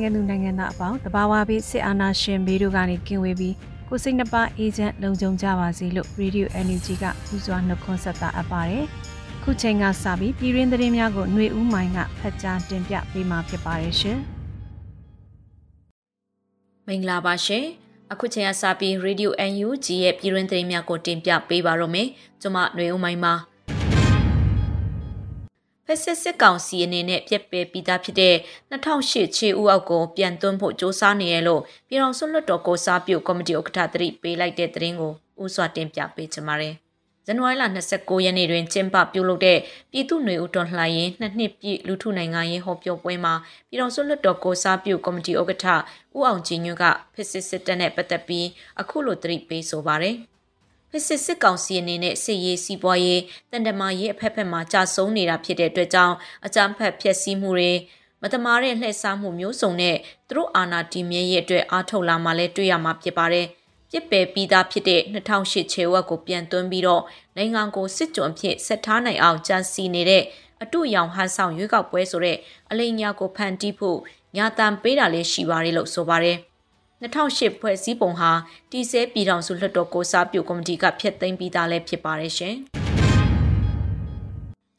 နိုင်ငံသူနိုင်ငံသားအပေါင်းတဘာဝပြီးစစ်အာဏာရှင်ဘေးတို့ကနေကင်းဝေးပြီးကိုစိတ်နှပါအေဂျင့်လုံခြုံကြပါစေလို့ Radio NUG ကဥစွာနှုတ်ခွန်းဆက်တာအပ်ပါတယ်။ခုချိန်ကစပြီးပြည်ရင်းသတင်းများကိုຫນွေဦးမိုင်းကဖတ်ကြားတင်ပြပေးမှာဖြစ်ပါတယ်ရှင်။မင်္ဂလာပါရှင်။အခုချိန်ကစပြီး Radio NUG ရဲ့ပြည်ရင်းသတင်းများကိုတင်ပြပေးပါရမယ်။ကျွန်မຫນွေဦးမိုင်းပါ။ဖ က်စစ်စစ်ကောင်စီအနေနဲ့ပြက်ပယ်ပြီးသားဖြစ်တဲ့2008ခြေဥအောက်ကိုပြန်သွင်းဖို့စ조사နေရလို့ပြည်တော်စုလွတ်တော်ကိုစားပြုကော်မတီဥက္ကဋ္ဌသတိပေးလိုက်တဲ့သတင်းကိုဥစွာတင်ပြပေးချင်ပါတယ်။ဇန်နဝါရီလ29ရက်နေ့တွင်ကျင်းပပြုလုပ်တဲ့ပြည်သူ့ຫນွေဦးတော်လှန်ရေးနှစ်နှစ်ပြည့်လူထုနိုင်ငံရေးဟောပြောပွဲမှာပြည်တော်စုလွတ်တော်ကိုစားပြုကော်မတီဥက္ကဋ္ဌဦးအောင်ကြည်ညွန့်ကဖက်စစ်စစ်တပ်နဲ့ပတ်သက်ပြီးအခုလိုသတိပေးဆိုပါတယ်။ ဖစ်စစ်စစ်ကောင်စီအနေနဲ့စစ်ရေးစီးပွားရေးတန်တမာရေးအဖက်ဖက်မှာကြာဆုံးနေတာဖြစ်တဲ့အတွက်ကြောင့်အကြမ်းဖက်ဖျက်ဆီးမှုတွေမတမာတဲ့လှည့်စားမှုမျိုးစုံနဲ့သူတို့အာဏာတည်မြဲရေးအတွက်အားထုတ်လာမှလည်းတွေ့ရမှာဖြစ်ပါတယ်။ပြစ်ပယ်ပြီးသားဖြစ်တဲ့2008ခြေဝက်ကိုပြန်သွင်းပြီးတော့နိုင်ငံကိုစစ်ကြုံအဖြစ်ဆက်ထားနိုင်အောင်ကြံစီနေတဲ့အတူရောင်ဟန်ဆောင်ရွေးကောက်ပွဲဆိုတဲ့အလိညာကိုဖန်တီးဖို့ညာတန်ပေးတာလည်းရှိပါတယ်လို့ဆိုပါတယ်။ 2008ဖွဲ့စည်းပုံဟာတည်ဆဲပြည်ထောင်စုလွှတ်တော်ကိုစားပြုကော်မတီကဖျက်သိမ်းပြီးသားလည်းဖြစ်ပါတယ်ရှင်။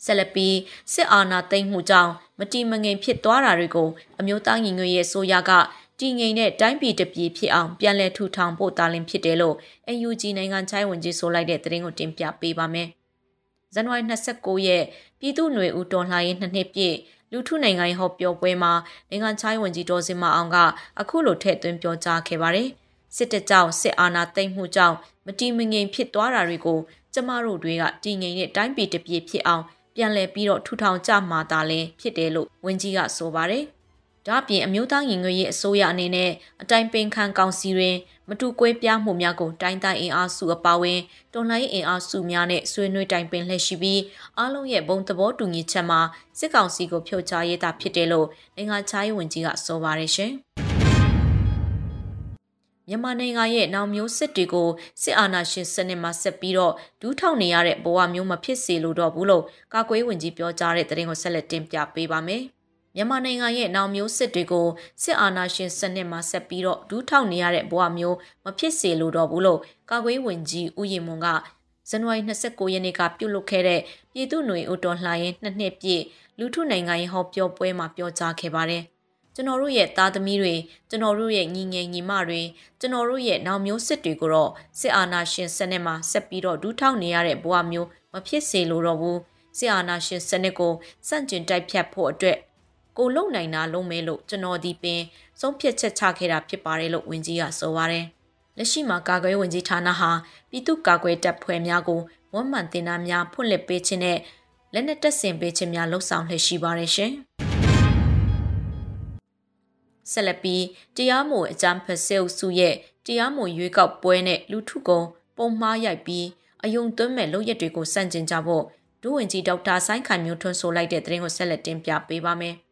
ဆက်လက်ပြီးစစ်အာဏာသိမ်းမှုကြောင့်မတိမငင်ဖြစ်သွားတာတွေကိုအမျိုးသားညီညွတ်ရေးဆိုရကတည်ငြိမ်တဲ့တိုင်းပြည်တပြည်ဖြစ်အောင်ပြန်လည်ထူထောင်ဖို့တာလင်ဖြစ်တယ်လို့ UNG နိုင်ငံချိုင်းဝင်ကြီးဆိုလိုက်တဲ့သတင်းကိုတင်ပြပေးပါမယ်။ဇန်နဝါရီ29ရက်ပြည်သူ့ຫນွေဦးတော်လှန်ရေးနှစ်နှစ်ပြည့် လူထုနိုင်ငံရေးဟောပြောပွဲမှာနိုင်ငံချိုင်းဝန်ကြီးဒေါ်စင်မအောင်ကအခုလိုထည့်သွင်းပြောကြားခဲ့ပါတယ်။စစ်တပ်ကြောင့်စစ်အာဏာသိမ်းမှုကြောင့်မတီမငြိမ်ဖြစ်သွားတာတွေကိုကျမတို့တွေကတည်ငြိမ်တဲ့တိုင်းပြည်တစ်ပြည်ဖြစ်အောင်ပြန်လည်ပြီးတော့ထူထောင်ကြမှာသာလဲဖြစ်တယ်လို့ဝန်ကြီးကဆိုပါတယ်။ဒါ့ပြင်အမျိုးသားညီညွတ်ရေးအစိုးရအနေနဲ့အတိုင်းပင်ခံကောင်စီတွင် မတူကွဲပြားမှုများကိုတိုင်းတိုင်းအင်အားစုအပါအဝင်တော်လှန်ရေးအင်အားစုများနဲ့ဆွေးနွေးတိုင်ပင်လှည့်ရှိပြီးအားလုံးရဲ့ဘုံသဘောတူညီချက်မှာစစ်ကောင်စီကိုဖြုတ်ချရေးတာဖြစ်တယ်လို့နိုင်ငံခြားရေးဝန်ကြီးကဆိုပါတယ်ရှင်မြန်မာနိုင်ငံရဲ့နောက်မျိုးစစ်တွေကိုစစ်အာဏာရှင်စနစ်မှာဆက်ပြီးတော့ဒူးထောက်နေရတဲ့ဘဝမျိုးမဖြစ်စေလိုတော့ဘူးလို့ကာကွယ်ဝင်ကြီးပြောကြားတဲ့သတင်းကိုဆက်လက်တင်ပြပေးပါမယ်။ မြန်မာနိုင်ငံရဲ့နောက်မျိုးစစ်တွေကိုစစ်အာဏာရှင်စနစ်မှာဆက်ပြီးတော့ဒူးထောက်နေရတဲ့ဘဝမျိုးမဖြစ်စေလိုတော့ဘူးလို့ကာကွယ်ဝင်ကြီးဦးရင်မွန်ကဇန်နဝါရီ29ရက်နေ့ကပြုလုပ်ခဲ့တဲ့ပြည်သူ့ຫນွေဦးတော်လှန်ရေးနှစ်နှစ်ပြည့်လူထုနိုင်ငံရေးဟောပြောပွဲမှာပြောကြားခဲ့ပါတယ်။ကျွန်တော်တို့ရဲ့သားသမီးတွေကျွန်တော်တို့ရဲ့ညီငယ်ညီမတွေကျွန်တော်တို့ရဲ့နောက်မျိုးစစ်တွေကိုတော့စစ်အာဏာရှင်စနစ်မှာဆက်ပြီးတော့ဒူးထောက်နေရတဲ့ဘဝမျိုးမဖြစ်စေလိုတော့ဘူးစစ်အာဏာရှင်စနစ်ကိုစန့်ကျင်တိုက်ဖြတ်ဖို့အတွက် ကိုလုံနိုင်တာလုံးမဲလို့ကျွန်တော်ဒီပင်ဆုံးဖြတ်ချက်ချခဲ့တာဖြစ်ပါတယ်လို့ဝန်ကြီးကဆိုပါတယ်။လက်ရှိမှာကာကွယ်ဝန်ကြီးဌာနဟာပြည်သူ့ကာကွယ်တပ်ဖွဲ့များကိုဝန်မှန်တင်တာများဖွင့်လှစ်ပေးခြင်းနဲ့လက်နက်တပ်ဆင်ပေးခြင်းများလှုပ်ဆောင်လှည့်ရှိပါတယ်ရှင်။ဆက်လက်ပြီးတရားမဝင်အကြမ်းဖက်ဆဲအုပ်စုရဲ့တရားမဝင်ရွေးကောက်ပွဲနဲ့လူထုကုန်ပုံမှားရိုက်ပြီးအယုံသွင်းမဲ့လုပ်ရက်တွေကိုစန့်ကျင်ကြဖို့ဒုဝန်ကြီးဒေါက်တာဆိုင်းခိုင်မျိုးထွန်းဆိုလိုက်တဲ့သတင်းကိုဆက်လက်တင်ပြပေးပါမယ်။ဇ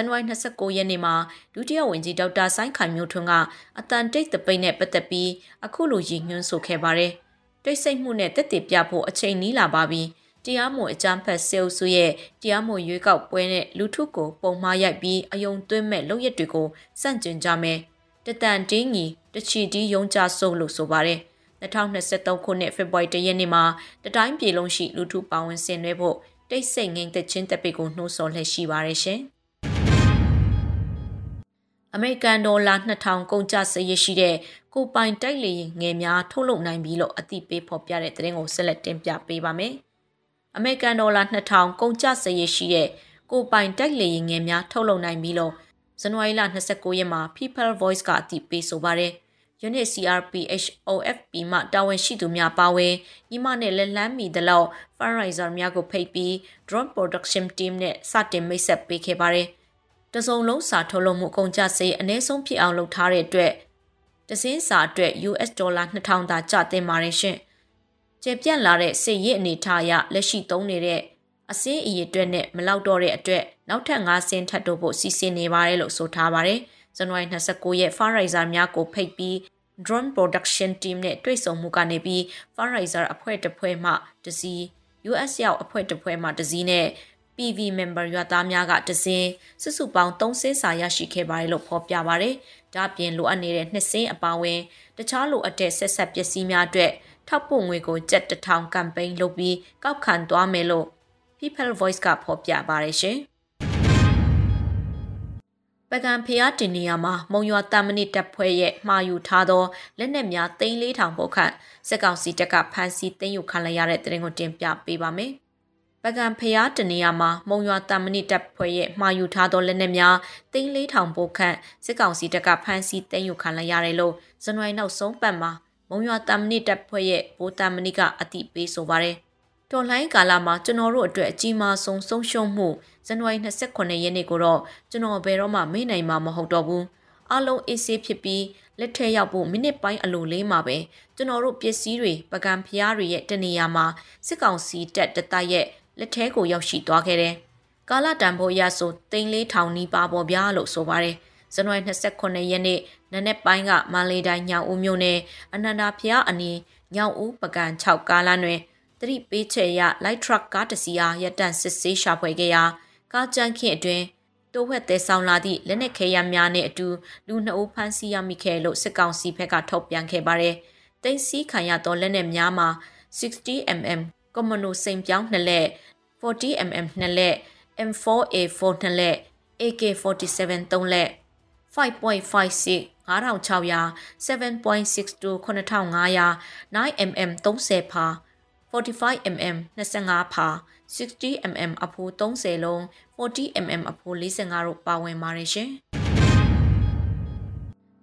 န်နဝါရီ29ရက်နေ့မှာဒုတိယဝန်ကြီးဒေါက်တာဆိုင်းခိုင်မျိုးထွန်းကအတန်တိတ်တပိတ်နဲ့ပတ်သက်ပြီးအခုလိုရည်ညွှန်းဆိုခဲ့ပါတယ်။တိတ်ဆိတ်မှုနဲ့တက်တည်ပြဖို့အချိန်နီးလာပါပြီ။တရားမဝင်အကြမ်းဖက်ဆဲအုပ်စုရဲ့တရားမဝင်ရွေးကောက်ပွဲနဲ့လူထုကိုပုံမှားရိုက်ပြီးအယုံသွင်းမဲ့လုပ်ရက်တွေကိုစန့်ကျင်ကြမယ်။တတန်တင်းကြီးတချီတီးယုံကြဆုပ်လို့ဆိုပါတယ်။2023ခုနှစ်ဖေဖော်ဝါရီလရက်နေ့မှာတတိုင်းပြည်လုံးရှိလူထုပါဝင်ဆင်နွှဲဖို့တိတ်ဆိတ်ငိမ့်သက်ချင်းတပ်ပိတ်ကိုနှိုးဆော်လှည့်ရှိပါရရှင်။ အမေရိကန်ဒေါ်လာ2000ကုန်ကျစရရှိတဲ့ကိုပိုင်တိုက်လေငယ်များထုတ်လုပ်နိုင်ပြီလို့အသိပေးဖော်ပြတဲ့သတင်းကိုဆက်လက်တင်ပြပေးပါမယ်။အမေရိကန်ဒေါ်လာ2000ကုန်ကျစရရှိတဲ့ကိုပိုင်တိုက်လေငယ်များထုတ်လုပ်နိုင်ပြီလို့ဇန်နဝါရီလ29ရက်မှာ People Voice ကအသိပေးဆိုပါတယ်။ Unit CRPH OFP မှတာဝန်ရှိသူများပါဝင်ညီမနဲ့လက်လန်းမီတလောက် fundraiser များကိုဖိတ်ပြီး drone production team နဲ့စတင်မိတ်ဆက်ပေးခဲ့ပါတယ်။ တစုံလုံးစာထုတ်လုပ်မှုကုန်ကျစရိတ်အနည်းဆုံးဖြစ်အောင်လုပ်ထားတဲ့အတွက်တစင်းစာအတွက် US ဒေါ်လာ2000သာကျသင့်ပါတယ်ရှင်။ကျေပြန့်လာတဲ့စစ်ရေးအနေထားအရလက်ရှိသုံးနေတဲ့အစင်းအရေးအတွက်နဲ့မလောက်တော့တဲ့အတွက်နောက်ထပ်၅ဆင်းထပ်တိုးဖို့စီစဉ်နေပါတယ်လို့ဆိုထားပါတယ်။ဇန်နဝါရီ29ရက် fundraiser များကိုဖိတ်ပြီး drone production team နဲ့တွေ့ဆုံမှုကနေပြီး fundraiser အဖွဲ့တစ်ဖွဲ့မှတစည်း US ရောက်အဖွဲ့တစ်ဖွဲ့မှတစည်းနဲ့ PV member ရွာသားများကတစင်းစုစုပေါင်း3ဆင်းစာရရှိခဲ့ပါတယ်လို့ဖော်ပြပါတယ်။ဒါ့အပြင်လိုအပ်နေတဲ့နှစ်ဆင်းအပါအဝင်တခြားလိုအပ်တဲ့ဆက်ဆက်ပစ္စည်းများအတွက်ထောက်ပို့ငွေကိုကျပ်တထောင်ကမ်ပိန်းလုပ်ပြီးကောက်ခံသွားမယ်လို့ People Voice ကဖော်ပြပါတယ်ရှင်။ပကံဖျားတင်နေရမှာမုံရွာတမနစ်တပ်ဖွဲ့ရဲ့မှာယူထားသောလက်နက်များသိန်း4000ပိုခန့်စက်ကောင်စီတပ်ကဖမ်းဆီးသိမ်းယူခံလိုက်ရတဲ့တဲ့ရင်ကိုတင်ပြပေးပါမယ်။ပ ကံဖျားတနေရမှာမုံရွာတမနစ်တပ်ဖွဲ့ရဲ့မှာယူထားသောလက်နက်များသိန်း4000ပိုခန့်စက်ကောင်စီတပ်ကဖမ်းဆီးသိမ်းယူခံလိုက်ရတယ်လို့ဇန်နဝါရီနောက်ဆုံးပတ်မှာမုံရွာတမနစ်တပ်ဖွဲ့ရဲ့ဘိုးတမနစ်ကအတိပေးဆိုပါတယ်။တော်လှန်ရေးကာလမှာကျွန်တော်တို့အတွက်အကြီးမားဆုံးဆုံးရှုံးမှုဇန်နဝါရီ28ရက်နေ့ကိုတော့ကျွန်တော်ဘယ်တော့မှမေ့နိုင်မှာမဟုတ်တော့ဘူးအလုံးအေးဆေးဖြစ်ပြီးလက်ထက်ရောက်ဖို့မိနစ်ပိုင်းအလိုလေးမှာပဲကျွန်တော်တို့ပစ္စည်းတွေပကံဖျားတွေရဲ့တနေရာမှာစစ်ကောင်စီတပ်တတိုက်ရဲ့ လက်ထဲကိုရောက်ရှိသွားခဲ့တယ်။ကာလတန်ဖိုးရဆိုတိန်လေးထောင်နီးပါပေါ်ဗျာလို့ဆိုပါတယ်။ဇန်နဝါရီ28ရက်နေ့နနက်ပိုင်းကမန္တလေးတိုင်းညောင်ဦးမြို့နယ်အနန္ဒာဖျားအနီးညောင်ဦးပကံ6ကားလမ်းတွင်တတိပေးချက်ရ light truck ကားတစ်စီးအားရပ်တန့်စစ်ဆေးရှာဖွေခဲ့ရာကားကြမ်းခင်အတွင်းတိုးဝက်သေးဆောင်လာသည့်လက်နက်ခဲယမ်းများနဲ့အတူလူနှစ်ဦးဖမ်းဆီးရမိခဲ့လို့စစ်ကောင်စီဘက်ကထုတ်ပြန်ခဲ့ပါတယ်။တင်စီခံရသောလက်နက်များမှာ 60mm ကွန်မနိုစိန်ပြောင်းနှစ်လက် 40mm နှစ်လက် M4A4 နှစ်လက် AK47 သုံးလက်5.56 9600 7.62 9500 9mm 30ဖာ 45mm 25ဖာ 60mm အဖိုး30လုံး 40mm အဖိုး45တို့ပါဝင်ပါတယ်ရှင်။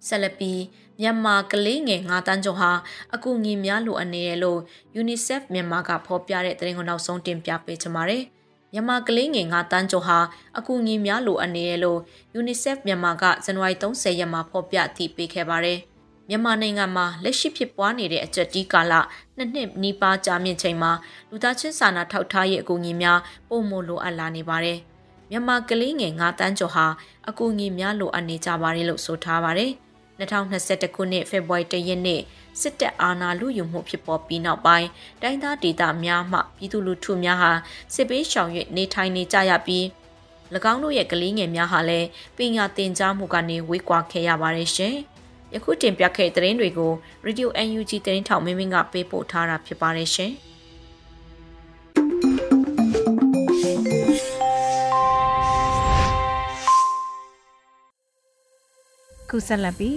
ဆက်လက်ပြီးမြန်မာကလေးငယ်9တန်းကျော်ဟာအကူအညီများလိုအပ်နေတယ်လို့ UNICEF မြန်မာကဖော်ပြတဲ့သတင်းကိုနောက်ဆုံးတင်ပြပေးချင်ပါတယ်။မြန်မာကလေးငယ်9တန်းကျော်ဟာအကူအညီများလိုအပ်နေတယ်လို့ UNICEF မြန်မာကဇန်နဝါရီ30ရက်မှာဖော်ပြတည်ပေးခဲ့ပါတယ်။မြန်မာနိုင်ငံမှာလက်ရှိဖြစ်ပွားနေတဲ့အကြက်တီးကာလနှစ်နှစ်နီးပါးကြာမြင့်ချိန်မှာလူသားချင်းစာနာထောက်ထားရေးအကူအညီများပုံမလိုအပ်လာနေပါတယ်။မြန်မာကလေးငယ်9တန်းကျော်ဟာအကူအညီများလိုအပ်နေကြပါတယ်လို့ဆိုထားပါတယ်။ 2021ခုနှစ်ဖေဖော်ဝါရီလရက်နေ့စစ်တပ်အာဏာလုယူမှုဖြစ်ပေါ်ပြီးနောက်ပိုင်းတိုင်းသားဒေသများမှပြည်သူလူထုများဟာစစ်ပေးရှောင်၍နေထိုင်နေကြရပြီး၎င်းတို့ရဲ့ကလေးငယ်များဟာလည်းပညာသင်ကြားမှုကနေဝေးကွာခဲ့ရပါတယ်ရှင်။ယခုတင်ပြခဲ့တဲ့သတင်းတွေကို Radio UNG သတင်းထောက်မင်းမင်းကပေးပို့ထားတာဖြစ်ပါတယ်ရှင်။ ခုဆက်လက်ပြီး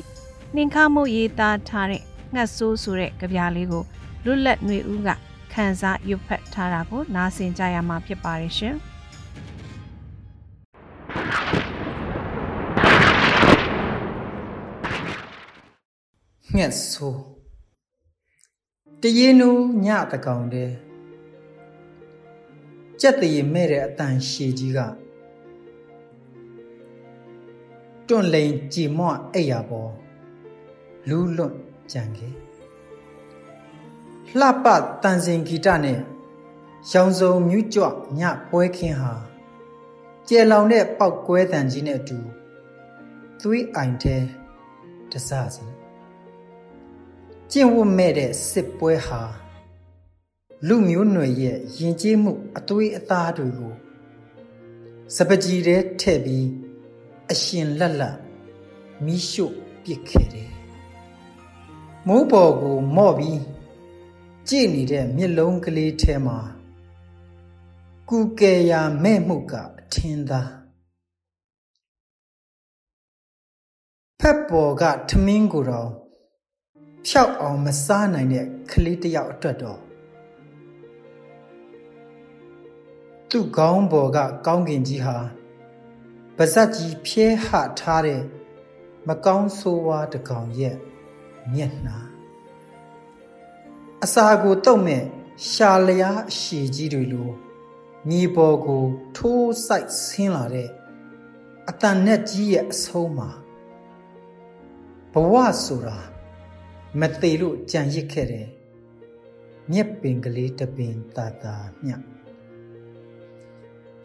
နှင်ခမှုရေးသားထားတဲ့ငှက်ဆိုးဆိုတဲ့ကြပြားလေးကိုလွတ်လပ်ຫນွေဦးကခန်းစားရွတ်ဖက်ထားတာကိုနားဆင်ကြရမှာဖြစ်ပါတယ်ရှင်။ငှက်ဆိုးတရေနူညတကောင်တည်းကြက်တရေမဲ့တဲ့အတန်ရှည်ကြီးက တွန့်လိန်ကြည်မော့အိပ်ရပေါ်လူးလွတ်ကြံခဲ့လှပတန်စင်ဂီတနဲ့ရောင်စုံမြူးကြွညပွဲခင်းဟာကျဲလောင်တဲ့ပောက်ကွဲတန်ကြီးနဲ့အတူသွေးအိုင်တဲ့တစစီကျင့်ဝတ်မဲ့တဲ့စစ်ပွဲဟာလူမျိုးနွယ်ရဲ့ယဉ်ကျေးမှုအသွေးအသားတွေကိုစပကြီးတဲ့ထဲ့ပြီး အရှင်လက်လက်မိရှို့ပစ်ခဲ့တယ်။မိုးပေါ်ကိုမော့ပြီးကြည်နေတဲ့မျက်လုံးကလေးထဲမှာကူကယ်ရာမဲ့မှုကအထင်သာဖက်ပေါ်ကထမင်းကိုတော့ဖြောက်အောင်မစားနိုင်တဲ့ကလေးတစ်ယောက်အတွက်တော့သူ့ခေါင်းပေါ်ကကောင်းကင်ကြီးဟာ ပါဇက်ကြီးဖြဲဟထားတဲ့မကောင်းဆိုးဝါးတကောင်ရဲ့မျက်နှာအစာကိုတုတ်မဲ့ရှာလျားအရှိကြီးတွေလိုမြေပေါ်ကိုထိုးဆိုင်ဆင်းလာတဲ့အတန်နဲ့ကြီးရဲ့အဆုံးမှာဘဝဆိုတာမသေးလို့ကြံရစ်ခဲ့တယ်မြက်ပင်ကလေးတပင်တာတာမြ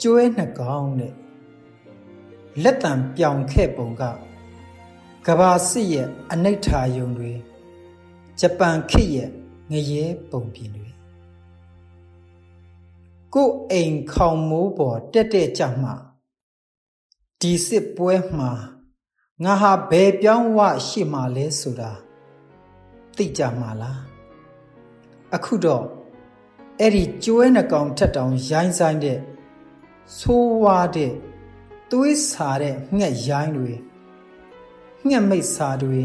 ကျွဲနှကောင်နဲ့ လက်တံပြောင်ခဲ့ပုံကကဘာစစ်ရဲ့အနိဋ္ဌာယုံတွေဂျပန်ခေတ်ရဲ့ငရဲပုံပြင်တွေကိုယ်အိမ်ခေါင်မိုးပေါ်တက်တက်ကြမှဒီစစ်ပွဲမှာငါဟာဘယ်ပြောင်းဝရှိမှလဲဆိုတာသိကြမှာလားအခုတော့အဲ့ဒီကျွဲနှကောင်ထက်တောင်ရိုင်းဆိုင်တဲ့ဆိုးဝါးတဲ့ သွေးစာတဲ့ငှက်ရိုင်းတွေငှက်မိတ်စာတွေ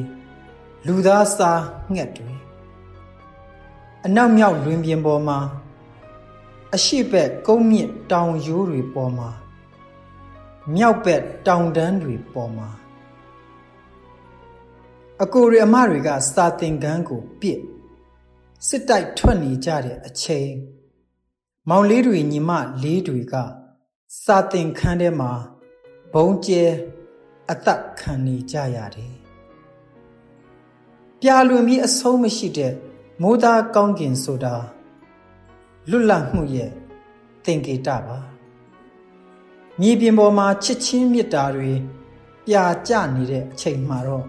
လူသားစာငှက်တွေအနောက်မြောက်လွင်ပြင်ပေါ်မှာအရှိဘက်ကုန်းမြင့်တောင်ရိုးတွေပေါ်မှာမြောက်ဘက်တောင်တန်းတွေပေါ်မှာအကိုရအမတွေကစာသင်ခန်းကိုပြစ်စစ်တိုက်ထွက်နေကြတဲ့အချိန်မောင်လေးတွေညီမလေးတွေကစာသင်ခန်းထဲမှာ ဘုံကျဲအသက်ခံနေကြရတယ်ပြာလွန်ပြီးအဆုံးမရှိတဲ့မိုးသားကောင်းကင်ဆိုတာလွတ်လပ်မှုရဲ့သင်္ကေတပါမြေပြင်ပေါ်မှာချစ်ချင်းမေတ္တာတွေပြာကျနေတဲ့အချိန်မှာတော့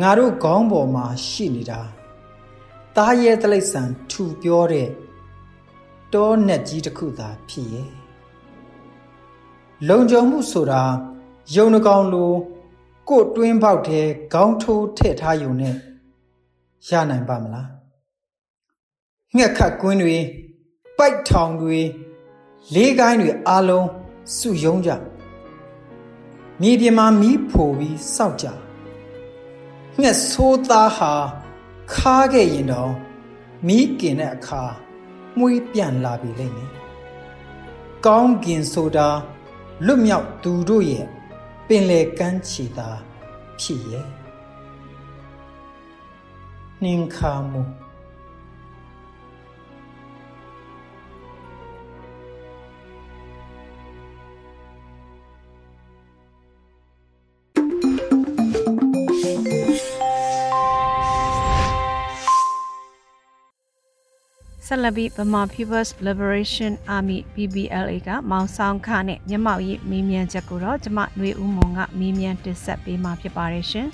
ငါတို့ခေါင်းပေါ်မှာရှိနေတာတားရဲတလိษံထူပြောတဲ့တောနဲ့ကြီးတစ်ခုသာဖြစ်ရဲ့ လုံခြုံမှုဆိုတာယုံနှကောင်လိုကို့တွင်းပေါက်ထဲခေါင်းထိုးထည့်ထားယုံနဲ့ရနိုင်ပါမလားငှက်ခတ်ကွင်းတွေပိုက်ထောင်တွေလေးကိုင်းတွေအားလုံးစုယုံကြမြေပြင်မှာမီးဖိုပြီးစောက်ကြငှက်ဆိုးသားဟာခါခဲ့ရင်တော့မီးกินတဲ့အခါမှုေးပြန်လာပြီလိမ့်မယ်ကောင်းကင်ဆိုတာ လွတ်မြောက်သူတို့ရဲ့ပင်လေကမ်းခြေသာဖြစ်ရဲ့နှင်ခါမှု ဆက်လက်ပြီး Burma People's Liberation Army BPLA ကမောင်ဆောင်ခနဲ့မျက်မှောက်ရေးမီးမြန်းချက်ကိုတော့ကျမຫນွေဦးမွန်ကမီးမြန်းတင်ဆက်ပေးမှာဖြစ်ပါတယ်ရှင်။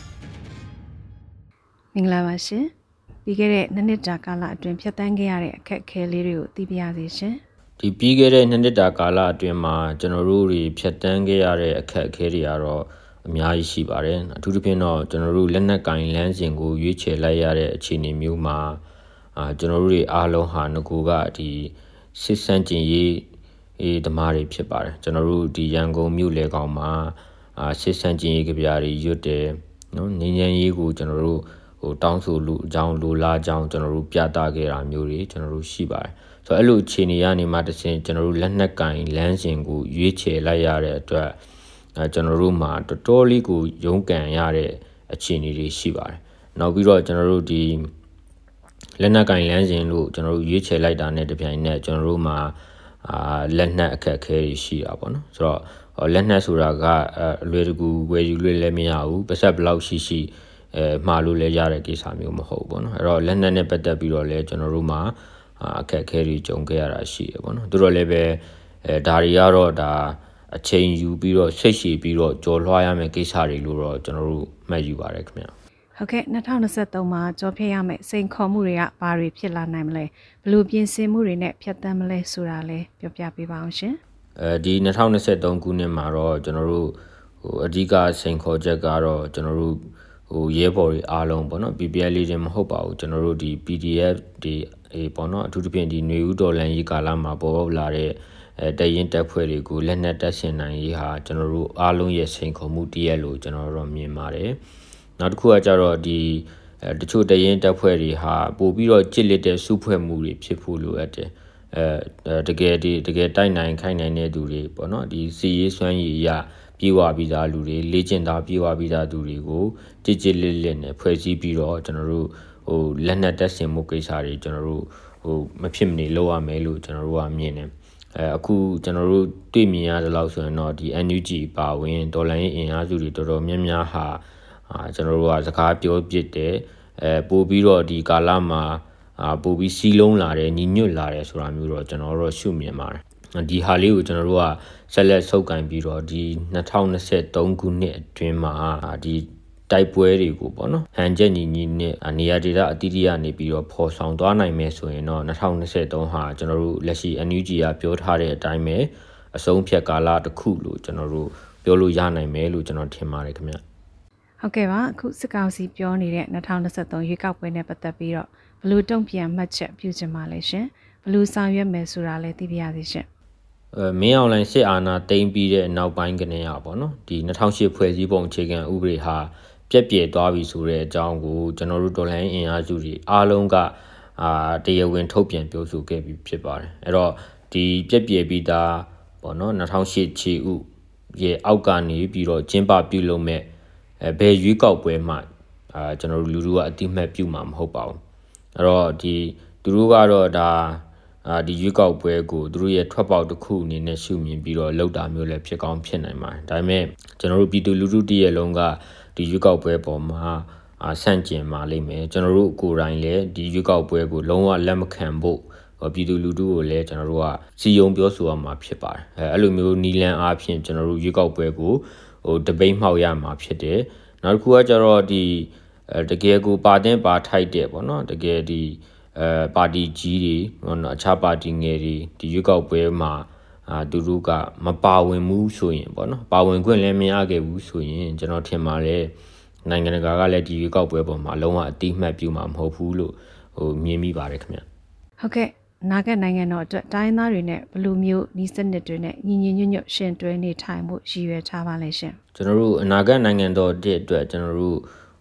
မင်္ဂလာပါရှင်။ပြီးခဲ့တဲ့နှစ်နှစ်တာကာလအတွင်းဖြတ်သန်းခဲ့ရတဲ့အခက်အခဲလေးတွေကိုသိပြရစီရှင်။ဒီပြီးခဲ့တဲ့နှစ်နှစ်တာကာလအတွင်းမှာကျွန်တော်တို့တွေဖြတ်သန်းခဲ့ရတဲ့အခက်အခဲတွေကတော့အများကြီးရှိပါတယ်။အထူးသဖြင့်တော့ကျွန်တော်တို့လက်နက်ကင်လမ်းစဉ်ကိုရွေးချယ်လိုက်ရတဲ့အခြေအနေမျိုးမှာ အာကျွန်တော်တို့တွေအားလုံးဟာငကူကဒီစစ်စန့်ကျင်ရေးအေးဓမားတွေဖြစ်ပါတယ်ကျွန်တော်တို့ဒီရန်ကုန်မြို့လေကောင်မှာအာစစ်စန့်ကျင်ရေးကြပြားတွေရွတ်တယ်နော်ငញ្ញရေးကိုကျွန်တော်တို့ဟိုတောင်းဆိုလူအကြောင်းလူလားအကြောင်းကျွန်တော်တို့ပြသခဲ့တာမျိုးတွေကျွန်တော်တို့ရှိပါတယ်ဆိုတော့အဲ့လိုအခြေအနေကနေမှတဆင်ကျွန်တော်တို့လက်နက်ကင်လမ်းစဉ်ကိုရွေးချယ်လိုက်ရတဲ့အတွက်အဲကျွန်တော်တို့မှာတော်တော်လေးကိုရုန်းကန်ရတဲ့အခြေအနေတွေရှိပါတယ်နောက်ပြီးတော့ကျွန်တော်တို့ဒီ လက်နက်ကင်လမ်းစဉ်လို့ကျွန်တော်တို့ရွေးချယ်လိုက်တာနဲ့တပြိုင်နက်ကျွန်တော်တို့မှာအာလက်နက်အခက်အခဲတွေရှိတာပေါ့နော်ဆိုတော့လက်နက်ဆိုတာကအလွယ်တကူဝယ်ယူလို့လည်းမရဘူးပတ်သက်ဘလောက်ရှိရှိအဲမှားလို့လည်းရတဲ့ကိစ္စမျိုးမဟုတ်ဘူးပေါ့နော်အဲ့တော့လက်နက်နဲ့ပတ်သက်ပြီးတော့လည်းကျွန်တော်တို့မှာအခက်အခဲတွေကြုံခဲ့ရတာရှိတယ်ပေါ့နော်သူတို့လည်းပဲအဲဒါတွေကတော့ဒါအချိန်ယူပြီးတော့ဆိတ်ရှည်ပြီးတော့ကြော်လွှားရမယ့်ကိစ္စတွေလို့တော့ကျွန်တော်တို့မှတ်ယူပါတယ်ခင်ဗျာ ဟုတ်ကဲ့2023မှာကြောဖြတ်ရမယ့်စိန်ခေါ်မှုတွေကဘာတွေဖြစ်လာနိုင်မလဲဘလို့ပြင်ဆင်မှုတွေနဲ့ဖြတ်သန်းမလဲဆိုတာလည်းပြောပြပေးပါအောင်ရှင်အဲဒီ2023ခုနှစ်မှာတော့ကျွန်တော်တို့ဟိုအဓိကစိန်ခေါ်ချက်ကတော့ကျွန်တော်တို့ဟိုရဲဘော်တွေအားလုံးပေါ့နော် PPL လေးချင်းမဟုတ်ပါဘူးကျွန်တော်တို့ဒီ PDF တွေအေးပေါ့နော်အထူးသဖြင့်ဒီຫນွေဦးတော်လန်ရေးကာလမှာပေါ်ပေါက်လာတဲ့အဲတရင်တက်ဖွဲ့တွေကိုလက်နက်တက်ရှင်နိုင်ရေးဟာကျွန်တော်တို့အားလုံးရဲ့စိန်ခေါ်မှုတည်းရဲ့လို့ကျွန်တော်တို့မြင်ပါတယ် နောက်တစ်ခုကကြတော့ဒီအဲတချို့တရင်တက်ဖွဲ့တွေဟာပို့ပြီးတော့ကြစ်လက်တဲ့စုဖွဲ့မှုတွေဖြစ်ဖို့လိုအပ်တယ်အဲတကယ်ဒီတကယ်တိုက်နိုင်ခိုင်နိုင်တဲ့သူတွေပေါ့နော်ဒီစီရေးစွမ်းရည်အရာပြေဝပြီးသားလူတွေလေ့ကျင့်သားပြေဝပြီးသားသူတွေကိုကြည်ကြည်လစ်လစ်နဲ့ဖွဲ့စည်းပြီးတော့ကျွန်တော်တို့ဟိုလက်နက်တက်ဆင်မှုကိစ္စတွေကျွန်တော်တို့ဟိုမဖြစ်မနေလုပ်ရမယ်လို့ကျွန်တော်တို့ကမြင်တယ်အဲအခုကျွန်တော်တို့တွေ့မြင်ရတဲ့လောက်ဆိုရင်တော့ဒီ NUG ပါဝင်ဒေါ်လာရင်းအင်အားစုတွေတော်တော်များများဟာ အာကျွန်တော်တို့ကစကားပြောပြတယ်အဲပို့ပြီးတော့ဒီကာလမှာအာပို့ပြီးစီးလုံးလာတယ်ညီညွတ်လာတယ်ဆိုတာမျိုးတော့ကျွန်တော်တို့ရှုမြင်ပါတယ်ဒီဟာလေးကိုကျွန်တော်တို့ကဆက်လက်ဆုပ်ကင်ပြီးတော့ဒီ2023ခုနှစ်အတွင်းမှာဒီတိုက်ပွဲတွေကိုပေါ့နော်ဟန်ချက်ညီညီနဲ့နေရာဒေသအတိအကျနေပြီးတော့ပေါ်ဆောင်သွားနိုင်မယ်ဆိုရင်တော့2023ဟာကျွန်တော်တို့လက်ရှိ NUG ကပြောထားတဲ့အတိုင်းပဲအဆုံးဖြတ်ကာလတစ်ခုလို့ကျွန်တော်တို့ပြောလို့ရနိုင်မယ်လို့ကျွန်တော်ထင်ပါတယ်ခင်ဗျ ဟုတ်ကဲ့ပါအခုစစ်ကောင်စီပြောနေတဲ့2023ရွေးကောက်ပွဲနဲ့ပတ်သက်ပြီးတော့ဘလို့တုံ့ပြန်မှတ်ချက်ပြုချင်ပါလဲရှင်ဘလို့ဆောင်ရွက်မယ်ဆိုတာလည်းသိပြရစီရှင်အဲမင်းအွန်လိုင်းစစ်အာဏာသိမ်းပြီးတဲ့နောက်ပိုင်းကနေရပါတော့ဒီ2008ဖွဲ့စည်းပုံအခြေခံဥပဒေဟာပြက်ပြယ်သွားပြီဆိုတဲ့အကြောင်းကိုကျွန်တော်တို့ဒေါ်လာအင်အားစုတွေအားလုံးကအာတရားဝင်ထုတ်ပြန်ပြောဆိုခဲ့ပြီးဖြစ်ပါတယ်အဲ့တော့ဒီပြက်ပြယ်ပြီးသားပေါ့နော်2008ခြေဥရဲ့အောက်ကနေပြီးတော့ကျင်းပပြုလုပ်မဲ့ အဲဘယ်ရွေးကောက်ပွဲမှအာကျွန်တော်တို့လူလူကအတိမတ်ပြုမှာမဟုတ်ပါဘူးအဲ့တော့ဒီသူတို့ကတော့ဒါအာဒီရွေးကောက်ပွဲကိုသူတို့ရဲ့ထွက်ပေါက်တစ်ခုအနေနဲ့ရှုမြင်ပြီးတော့လောက်တာမျိုးလည်းဖြစ်ကောင်းဖြစ်နိုင်ပါတယ်ဒါပေမဲ့ကျွန်တော်တို့ပြည်သူလူထုတည်းရဲ့လုံးကဒီရွေးကောက်ပွဲပေါ်မှာအာဆန့်ကျင်ပါလိမ့်မယ်ကျွန်တော်တို့ကိုယ်တိုင်လည်းဒီရွေးကောက်ပွဲကိုလုံးဝလက်မခံဖို့ပြည်သူလူထုကိုလည်းကျွန်တော်တို့ကစီယုံပြောဆိုရမှာဖြစ်ပါတယ်အဲအဲ့လိုမျိုးနီလန်အားဖြင့်ကျွန်တော်တို့ရွေးကောက်ပွဲကို ဟိုတပိတ်မှောက်ရမှာဖြစ်တယ်နောက်တစ်ခုကကျတော့ဒီအဲတကယ်ကိုပါတင်ပါထိုက်တယ်ပေါ့နော်တကယ်ဒီအဲပါတီကြီးတွေနော်အခြားပါတီငယ်တွေဒီရွေးကောက်ပွဲမှာအာသူတို့ကမပါဝင်ဘူးဆိုရင်ပေါ့နော်ပါဝင်ခွင့်လည်းမရခဲ့ဘူးဆိုရင်ကျွန်တော်ထင်ပါတယ်နိုင်ငံတကာကလည်းဒီရွေးကောက်ပွဲပေါ်မှာလုံးဝအတိမတ်ပြုမှာမဟုတ်ဘူးလို့ဟိုမြင်မိပါတယ်ခင်ဗျဟုတ်ကဲ့ နာဂတ်နိုင်ငံတော်အတွက်တိုင်းသားတွေနဲ့ဘယ်လိုမျိုးဤစနစ်တွေနဲ့ညီညီညွတ်ညွတ်ရှင်တွဲနေထိုင်မှုရည်ရွယ်ထားပါလဲရှင်ကျွန်တော်တို့အနာဂတ်နိုင်ငံတော်တဲ့အတွက်ကျွန်တော်တို့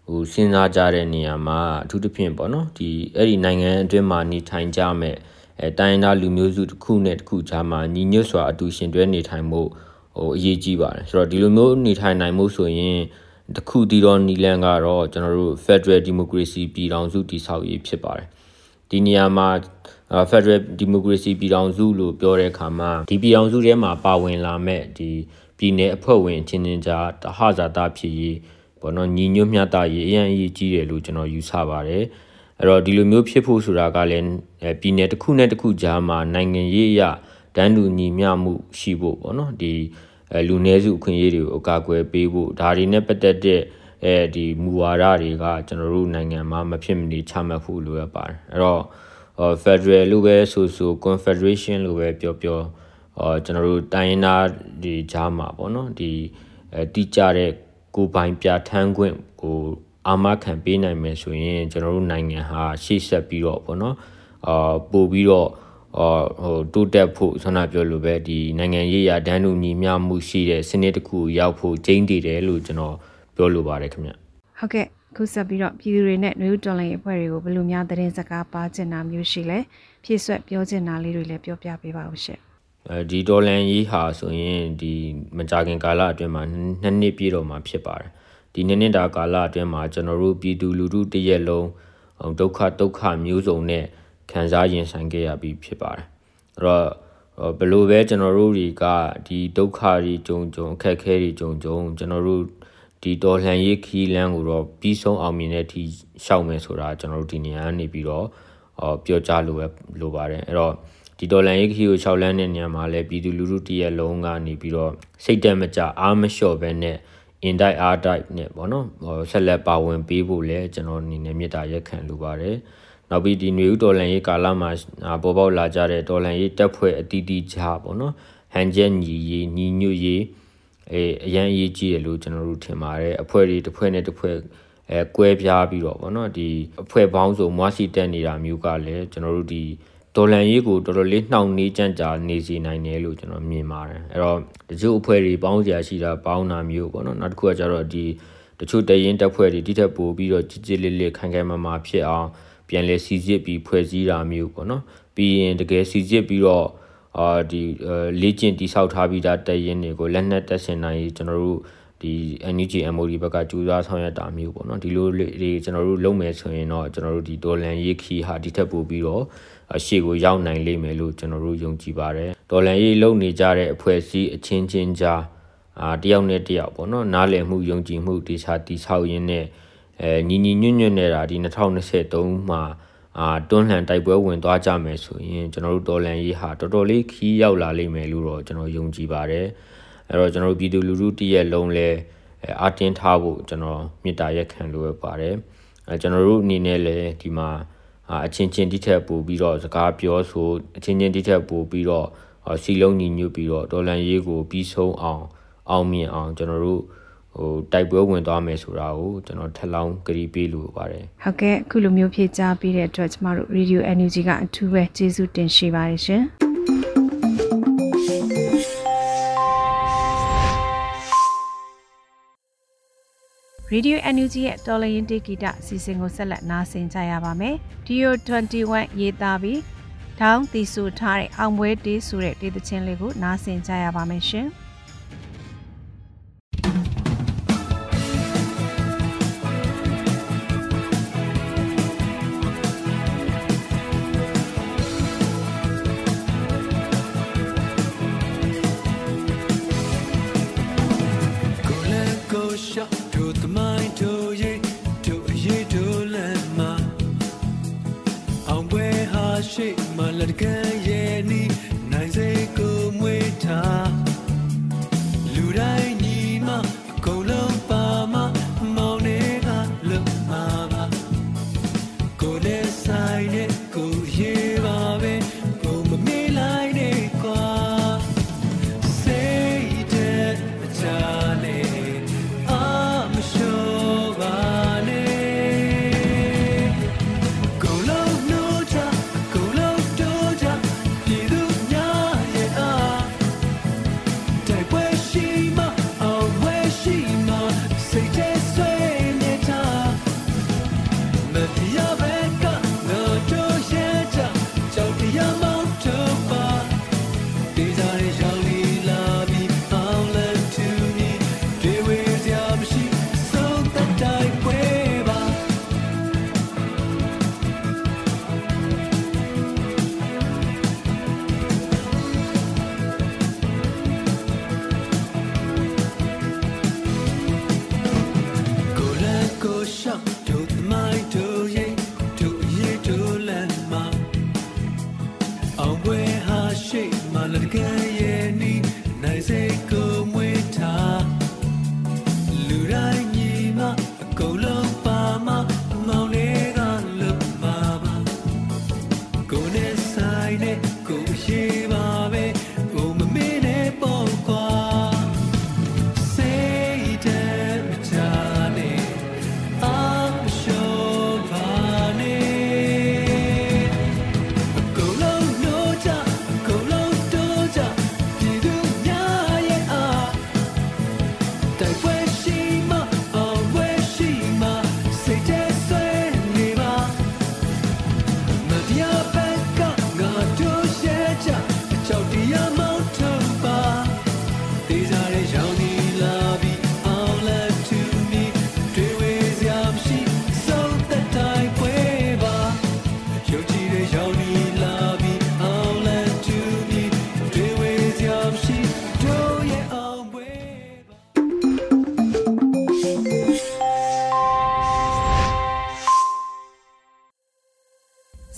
ဟိုစဉ်းစားကြတဲ့နေရာမှာအထူးသဖြင့်ပေါ့နော်ဒီအဲ့ဒီနိုင်ငံအတွင်းမှာနေထိုင်ကြမဲ့အဲတိုင်းသားလူမျိုးစုတစ်ခုနဲ့တစ်ခုကြားမှာညီညွတ်စွာအတူရှင်တွဲနေထိုင်မှုဟိုအရေးကြီးပါတယ်ဆိုတော့ဒီလိုမျိုးနေထိုင်နိုင်မှုဆိုရင်တခုတည်တော်နီလန်ကတော့ကျွန်တော်တို့ Federal Democracy ပြည်ထောင်စုတည်ဆောက်ရေးဖြစ်ပါတယ်ဒီနေရာမှာ Federal Democracy ပြည်ထောင်စုလို့ပြောတဲ့အခါမှာဒီပြည်ထောင်စုထဲမှာပါဝင်လာမဲ့ဒီပြည်내အဖွဲ့ဝင်ချင်းချင်းကြားတဟဇာတာဖြစ်ရေးပေါ့နော်ညီညွတ်မျှတရေးအရင်အရေးကြီးတယ်လို့ကျွန်တော်ယူဆပါတယ်အဲ့တော့ဒီလိုမျိုးဖြစ်ဖို့ဆိုတာကလည်းပြည်내တစ်ခုနဲ့တစ်ခုကြားမှာနိုင်ငံရေးအရတန်းတူညီမျှမှုရှိဖို့ပေါ့နော်ဒီလူနည်းစုအခွင့်အရေးတွေကိုအကာအကွယ်ပေးဖို့ဒါတွေနဲ့ပတ်သက်တဲ့အဲဒီမူဝါဒတွေကကျွန်တော်တို့နိုင်ငံမှာမဖြစ်မနေချမှတ်ဖို့လိုအပ်ပါတယ်အဲ့တော့ Federal လို့ပဲဆိုဆို Confederation လို့ပဲပြောပြောအော်ကျွန်တော်တို့တိုင်းရင်းသားတွေကြားမှာပေါ့နော်ဒီအဲတိကျတဲ့ကိုပိုင်ပြဋ္ဌာန်းခွင့်ကိုအာမခံပေးနိုင်မယ်ဆိုရင်ကျွန်တော်တို့နိုင်ငံဟာရှေ့ဆက်ပြီးတော့ပေါ့နော်အာပို့ပြီးတော့အာဟိုတိုးတက်ဖို့ဆန္ဒပြောလို့ပဲဒီနိုင်ငံရေးရာဒန်းတူညီမျှမှုရှိတဲ့စနစ်တစ်ခုရောက်ဖို့ကျင်းတည်တယ်လို့ကျွန်တော်ပြောလိုပါတယ်ခင်ဗျဟုတ်ကဲ့ ခုဆက်ပြီးတော့ပြည်သူတွေနဲ့နှွေးတော်လိုင်းအဖွဲ့တွေကိုဘယ်လိုများသတင်းစကားပါချင်တာမျိုးရှိလဲဖြည့်ဆွက်ပြောချင်တာလေးတွေလည်းပြောပြပေးပါဦးရှင့်အဲဒီဒေါ်လန်ရေးဟာဆိုရင်ဒီမကြခင်ကာလအတွင်းမှာနှစ်နှစ်ပြည့်တော့မှာဖြစ်ပါတယ်ဒီနှစ်နှစ်တာကာလအတွင်းမှာကျွန်တော်တို့ပြည်သူလူထုတရက်လုံးဒုက္ခဒုက္ခမျိုးစုံနဲ့ခံစားရင်ဆိုင်ခဲ့ရပြီးဖြစ်ပါတယ်အဲ့တော့ဘယ်လိုပဲကျွန်တော်တို့တွေကဒီဒုက္ခတွေကြုံကြုံအခက်အခဲတွေကြုံကြုံကျွန်တော်တို့ ဒီတော်လှန်ရေးခီးလန်းကိုတော့ပြီးဆုံးအောင်မြင်တဲ့အထိရှောက်မယ်ဆိုတာကျွန်တော်တို့ဒီနေရာကနေပြီးတော့ပြောကြားလိုပဲလိုပါတယ်အဲ့တော့ဒီဒေါ်လာရေးခီကို6လန်းတဲ့နေရာမှာလည်းပြည်သူလူထုတရက်လုံးကနေပြီးတော့စိတ်တက်မကြအားမလျှော့ပဲနဲ့အင်တိုက်အားတိုက်နဲ့ပေါ့နော်ဆက်လက်ပါဝင်ပေးဖို့လည်းကျွန်တော်အနေနဲ့မေတ္တာရက်ခံလိုပါတယ်နောက်ပြီးဒီຫນွေဥဒေါ်လန်ရေးကာလမှာပေါ်ပေါက်လာကြတဲ့ဒေါ်လန်ရေးတက်ဖွဲ့အတီးတီးချပေါ့နော်ဟန်ချက်ညီရေးညီညွတ်ရေး အဲအရန်အရေးကြီးတယ်လို့ကျွန်တော်တို့ထင်ပါတယ်အဖွဲ့တွေတစ်ဖွဲ့နဲ့တစ်ဖွဲ့အဲကွဲပြားပြီးတော့ဗောနော်ဒီအဖွဲ့ပေါင်းစုံမွားစီတက်နေတာမျိုးကလည်းကျွန်တော်တို့ဒီဒေါ်လန်ရေးကိုတော်တော်လေးနှောင့်နှေးကြံ့ကြာနေစီနိုင်တယ်လို့ကျွန်တော်မြင်ပါတယ်အဲ့တော့တချို့အဖွဲ့တွေပေါင်းစရာရှိတာပေါင်းတာမျိုးပေါ့နော်နောက်တစ်ခုကကျတော့ဒီတချို့တရင်တက်ဖွဲ့တွေတိထက်ပိုပြီးတော့ကြည်ကြည်လေးလေးခိုင်ခိုင်မာမာဖြစ်အောင်ပြန်လဲစီစစ်ပြီးဖွဲ့စည်းတာမျိုးပေါ့နော်ပြီးရင်တကယ်စီစစ်ပြီးတော့ အာဒီလေ့ကျင့်တိဆောက်ထားပြီးသားတရင်တွေကိုလက်နက်တက်ဆင်နိုင်ကျွန်တော်တို့ဒီ NUG MOD ဘက်ကကြိုးစားဆောင်ရွက်တာမျိုးပေါ့နော်ဒီလိုတွေကျွန်တော်တို့လုပ်မယ်ဆိုရင်တော့ကျွန်တော်တို့ဒီဒေါ်လန်ရေးခီဟာဒီထက်ပိုပြီးတော့ရှေ့ကိုရောက်နိုင်လိမ့်မယ်လို့ကျွန်တော်တို့ယုံကြည်ပါတယ်ဒေါ်လန်ရေးလုပ်နေကြတဲ့အဖွဲ့အစည်းအချင်းချင်းကြားအာတယောက်နဲ့တယောက်ပေါ့နော်နားလည်မှုယုံကြည်မှုတေချာတိဆောက်ရင်းနဲ့အဲညီညီညွတ်ညွတ်နေတာဒီ2023မှာ အာတွန်းလှန်တိုက်ပွဲဝင်သွားကြမယ်ဆိုရင်ကျွန်တော်တို့တော်လန်ရေးဟာတော်တော်လေးခီးရောက်လာလိမ့်မယ်လို့တော့ကျွန်တော်ယုံကြည်ပါတယ်အဲ့တော့ကျွန်တော်တို့ပြည်သူလူထုတည့်ရဲ့လုံးလဲအာတင်းထားဖို့ကျွန်တော်မေတ္တာရက်ခံလိုရပါတယ်အဲကျွန်တော်တို့အနေနဲ့လည်းဒီမှာအချင်းချင်းတိထက်ပို့ပြီးတော့စကားပြောဆိုအချင်းချင်းတိထက်ပို့ပြီးတော့စီလုံးညီညွတ်ပြီးတော့ဒေါ်လန်ရေးကိုပြီးဆုံးအောင်အောင်မြင်အောင်ကျွန်တော်တို့ ဟိုတိုက်ပွဲဝင်သွားမယ်ဆိုတာကိုကျွန်တော်ထက်လောင်းကြည်ပေးလို့ပါတယ်ဟုတ်ကဲ့အခုလိုမျိုးဖြေကြားပေးတဲ့အတွက်ကျမတို့ Radio Energy ကအထူးပဲကျေးဇူးတင်ရှိပါတယ်ရှင် Radio NUG ရဲ့တော်လရင်တေဂီတအစီအစဉ်ကိုဆက်လက်နားဆင်ကြရပါမယ်။ Dio 21ရေးသားပြီးထောင်းတီဆိုထားတဲ့အောင်ပွဲတေးဆိုတဲ့တေးသချင်းလေးကိုနားဆင်ကြရပါမယ်ရှင်။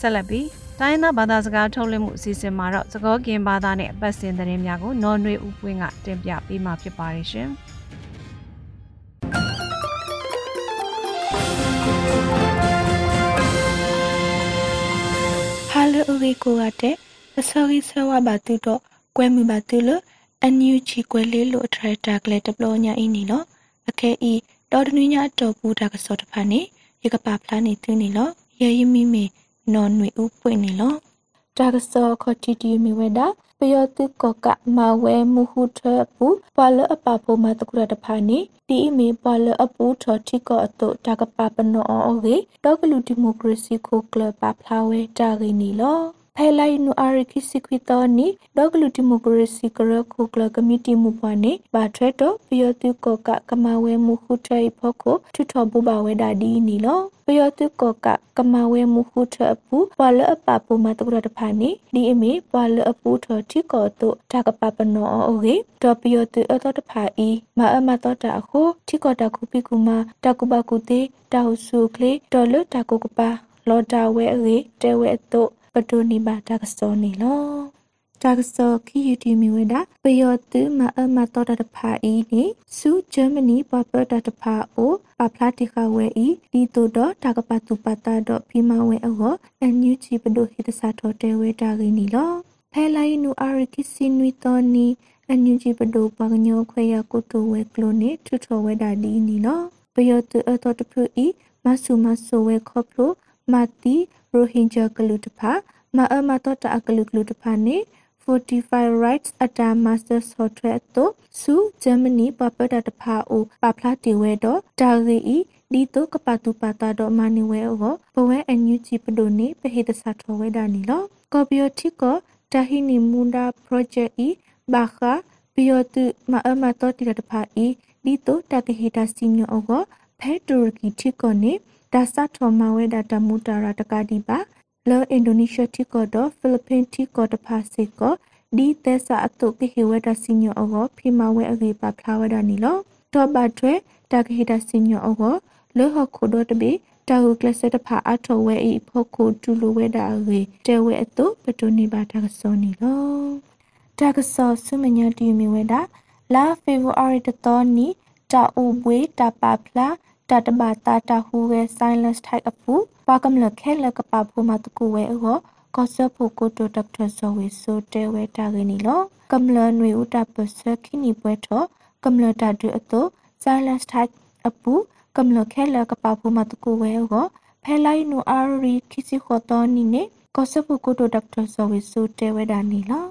ဆက်လက်ပြီးတိုင်းသားဘာသာစကားထုတ်လွှင့်မှုအစီအစဉ်မှာတော့သကောကင်ဘာသာနဲ့အပတ်စဉ်သတင်းများကိုနော်နွေဦးပွင့်ကတင်ပြပေးမှာဖြစ်ပါတယ်ရှင်။ Halo uri ko ate asori sawa batu to kwe mi batu lo anyu chi kwe le lo tra ta kle deplo nya ini lo ake i do dnu nya to pu ta ka so ta pha ni ye ka pa pla ni tu ni lo ye yi mi mi နော်နွေ ဦးပွင့်နေလောတာကစောခတီတီမီဝဲတာပယောတုကကမဝဲမူဟုထပူပွာလအပပိုမတကုရတဖာနီတီအီမီပွာလအပူထတိကောအတုတာကပပနောအောဂေတောကလူဒီမိုကရေစီကိုကလပဖလာဝဲတာဂီနီလော ဖဲလိုက်နူအာရခိစီခွီတော်နီဒေါကလူတီမိုကရေစီကရခုကလကမတီမူပွားနေဘာထရက်တော့ပယောတုကောကကမဝဲမူခုထဲဖို့ကိုထွထဘူပါဝဲဒါဒီနီလောပယောတုကောကကမဝဲမူခုထအပူပွာလအပပူမတကရတဖာနီဒီအမီပွာလအပူထတိကောတုတာကပပနောအိုဂေတော့ပယောတုအတော်တဖာဤမအမတော်တာအခုတိကောတာခုပိကူမတကုပကုတေတာဟုစုကလေတော်လတာကုကပါလောတာဝဲအေတဲဝဲတုပ တိုနိဘာတာကစောနီလောတာကစောခီယူတီမီဝဒပယောတုမအမတော်တဖာဤနိစုဂျာမနီပပတတဖာအိုပပလာတိခဝဲဤဒီတိုတော့တာကပတုပတာတော့ဖိမဝဲအောအန်ယူချီပဒိုဟိတစာတော်တဲဝဲတာဂိနီလောဖဲလိုက်နူအာရကိစီနွီတော်နီအန်ယူချီပဒိုပကညောခွေရကုတိုဝဲကလိုနေထူထော်ဝဲတာဒီနီလောပယောတုအတော်တဖူဤမဆုမဆုဝဲခေါပလို မာတီရိုဟင်ဂျာကလူတဖာမအမတော်တာကလူကလူတဖာနေ45 rights at a master software to su germany papata ta pha o pa phla ti we do da ge i di to ka pa tu pa ta do mani we o bo we anyu chi pa do ni pa he ta sa tho we da ni lo ko bio thi ko ta hi ni munda project i ba kha bio tu ma a ma to ti ta pha i di to ta ke he ta sinyo o go phe tu ki thi ko ni ဒါစထောမဝဲဒါတမူတာရတကတိပါလောအင်ဒိုနီးရှားတိကောတော့ဖိလစ်ပင်းတိကောတဖာစေကောဒီသက်စာအတုကိဟေဝဒစီညောအောဖိမဝဲအဂေပါဖလာဝဒနီလောတော့ဘတ်ထွဲတကဟေဒစီညောအောလောဟခုဒတဘေတာဟုကလစတဖာအထောဝဲဤဖို့ကိုတူလိုဝဲတာအဂေတဲဝဲအတုပတိုနေပါတကစောနီလောတကစောဆုမညာတီမီဝဲတာလာဖေဗူအာရီတတော်နီတာအိုဘွေတာပါဖလာ တတဘာတာတာဟူဝဲ silence type အပူပါကမလခဲလကပပူမတကူဝဲအောကောဆပ်ဖို့ကိုတိုဒေါက်တာဇော်ဝေဆိုတဲဝဲတာဂနီလောကမလနွေဥတာပစခိနီပွဲထောကမလတာဒူအတော silence type အပူကမလခဲလကပပူမတကူဝဲအောဖဲလိုက်နူအာရီခိစီခေါ်တော်နီနေကောဆပ်ဖို့ကိုတိုဒေါက်တာဇော်ဝေဆိုတဲဝဲတာနီလော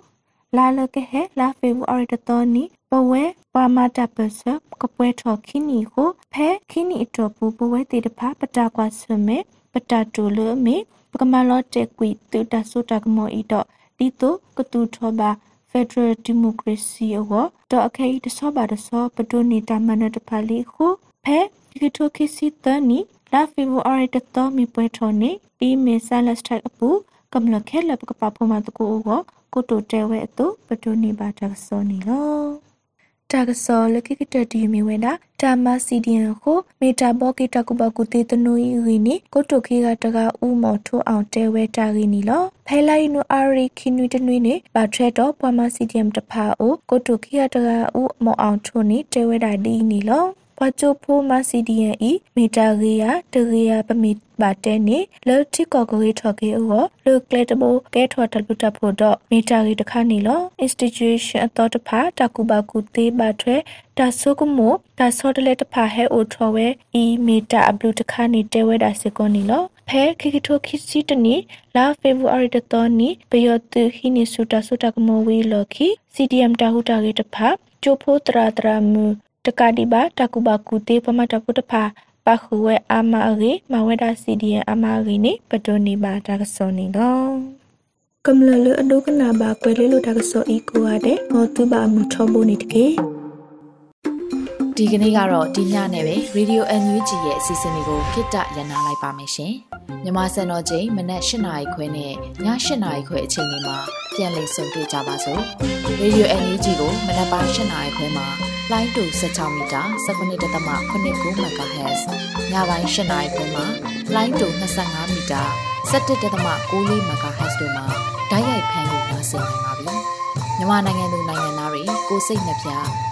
လာလကဟဲလာဖေဗူအာရီတတော်နီပဝဲပါမတာပစကပွဲထော်ခင်းနီကိုဖဲခင်းနီအတော်ပူပဝဲတေတဖာပတာကွာဆွမေပတာတူလမေပကမလောတေကွီတူတဆုတကမောဤတော့ဒီတိုကတူထောပါ Federal Democracy အောတော့အခဲတဆောပါတဆောပတိုနေတာမနတဖာလီခုဖဲဒီတိုခိစီတနီလာဖေဗူအာရီတတော်မီပွဲထော်နေဒီမေဆာလက်စထိုက်အပူကမလခဲလပကပဖမတကူအော ကိုတိုတဲဝဲအတုပတိုနေပါတဆောနီလောတာကစောလကိကတတီမီဝဲတာတာမစီဒီယန်ကိုမေတာဘောကိတကုဘကုတေတနူဤရီနီကိုတုခေကတကဥမော်ထိုးအောင်တဲဝဲတာရီနီလောဖဲလိုက်နူအာရီခိနွီတနွီနေဘာထရက်တော့ပွာမစီဒီယမ်တဖာအိုကိုတုခေကတကဥမော်အောင်ထိုးနီတဲဝဲတာဒီနီလော ဘွာချိုဖိုမစီဒီယန်ဤမီတာဂေယာတဂေယာပမီဘာတဲနေလောတိကောဂေထော်ကေအောလောကလက်တဘကဲထော်တလူတဖို့တော့မီတာဂေတခါနေလော institution အတော်တဖာတကူဘာကူတေးဘာထွဲဒါဆုကမိုဒါဆောတလက်တဖာဟဲအိုထော်ဝဲဤမီတာအဘလူတခါနေတဲဝဲဒါစကောနီလောဖဲခိခိထိုခိစီတနီလာဖေဗူအာရီတတော်နီပယောတုဟိနိစုတာစုတာကမောဝီလော်ခီ CDM တာဟုတာကေတဖာချိုဖိုတရာတရာမူ တကတိပါတကုဘကုတေပမတပုတဖာပခုဝဲအာမအေမဝဲဒါစီဒီယန်အာမအေနေပတိုနေပါတာကစောနေတော့ကမ္လလအဒုကနာဘာကွယ်လေးလိုတာကစောဤကိုရတဲ့ဟောသူပါမှုထောဖို့နေတကေဒီကနေ့ကတော့ဒီညနဲ့ပဲ Radio NUG ရဲ့အစီအစဉ်လေးကိုခਿੱတရနာလိုက်ပါမယ်ရှင်မြမစံတော်ချိန်မနက်၈နာရီခွဲနဲ့ည၈နာရီခွဲအချိန်တွေမှာပြန်လည်ဆုံတွေ့ကြပါစို့ Radio NUG ကိုမနက်ပိုင်း၈နာရီခွဲမှာ လိုင်းတူ16မီတာ19.8 MHz ညပိုင်း၈နာရီခွဲမှာလိုင်းတူ25မီတာ17.6 MHz တို့မှာဓာတ်ရိုက်ဖမ်းလို့နိုင်စေနိုင်ပါပြီ။မြန်မာနိုင်ငံသူနိုင်ငံသားတွေကိုစိတ်နှပြ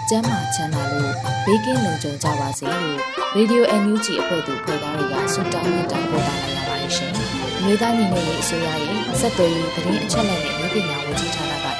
ကျန်းမာချမ်းသာလို့ဘေးကင်းလုံခြုံကြပါစေလို့ Radio NUG အဖွဲ့သူဖွဲ့သားတွေကဆုတောင်းမြတ်တာပို့တာလိုက်ရပါတယ်ရှင်။မြေသားညီမတွေအစိုးရရဲ့စက်သွေးရေးသတင်းအချက်အလက်တွေပညာဝန်ကြီးဌာနက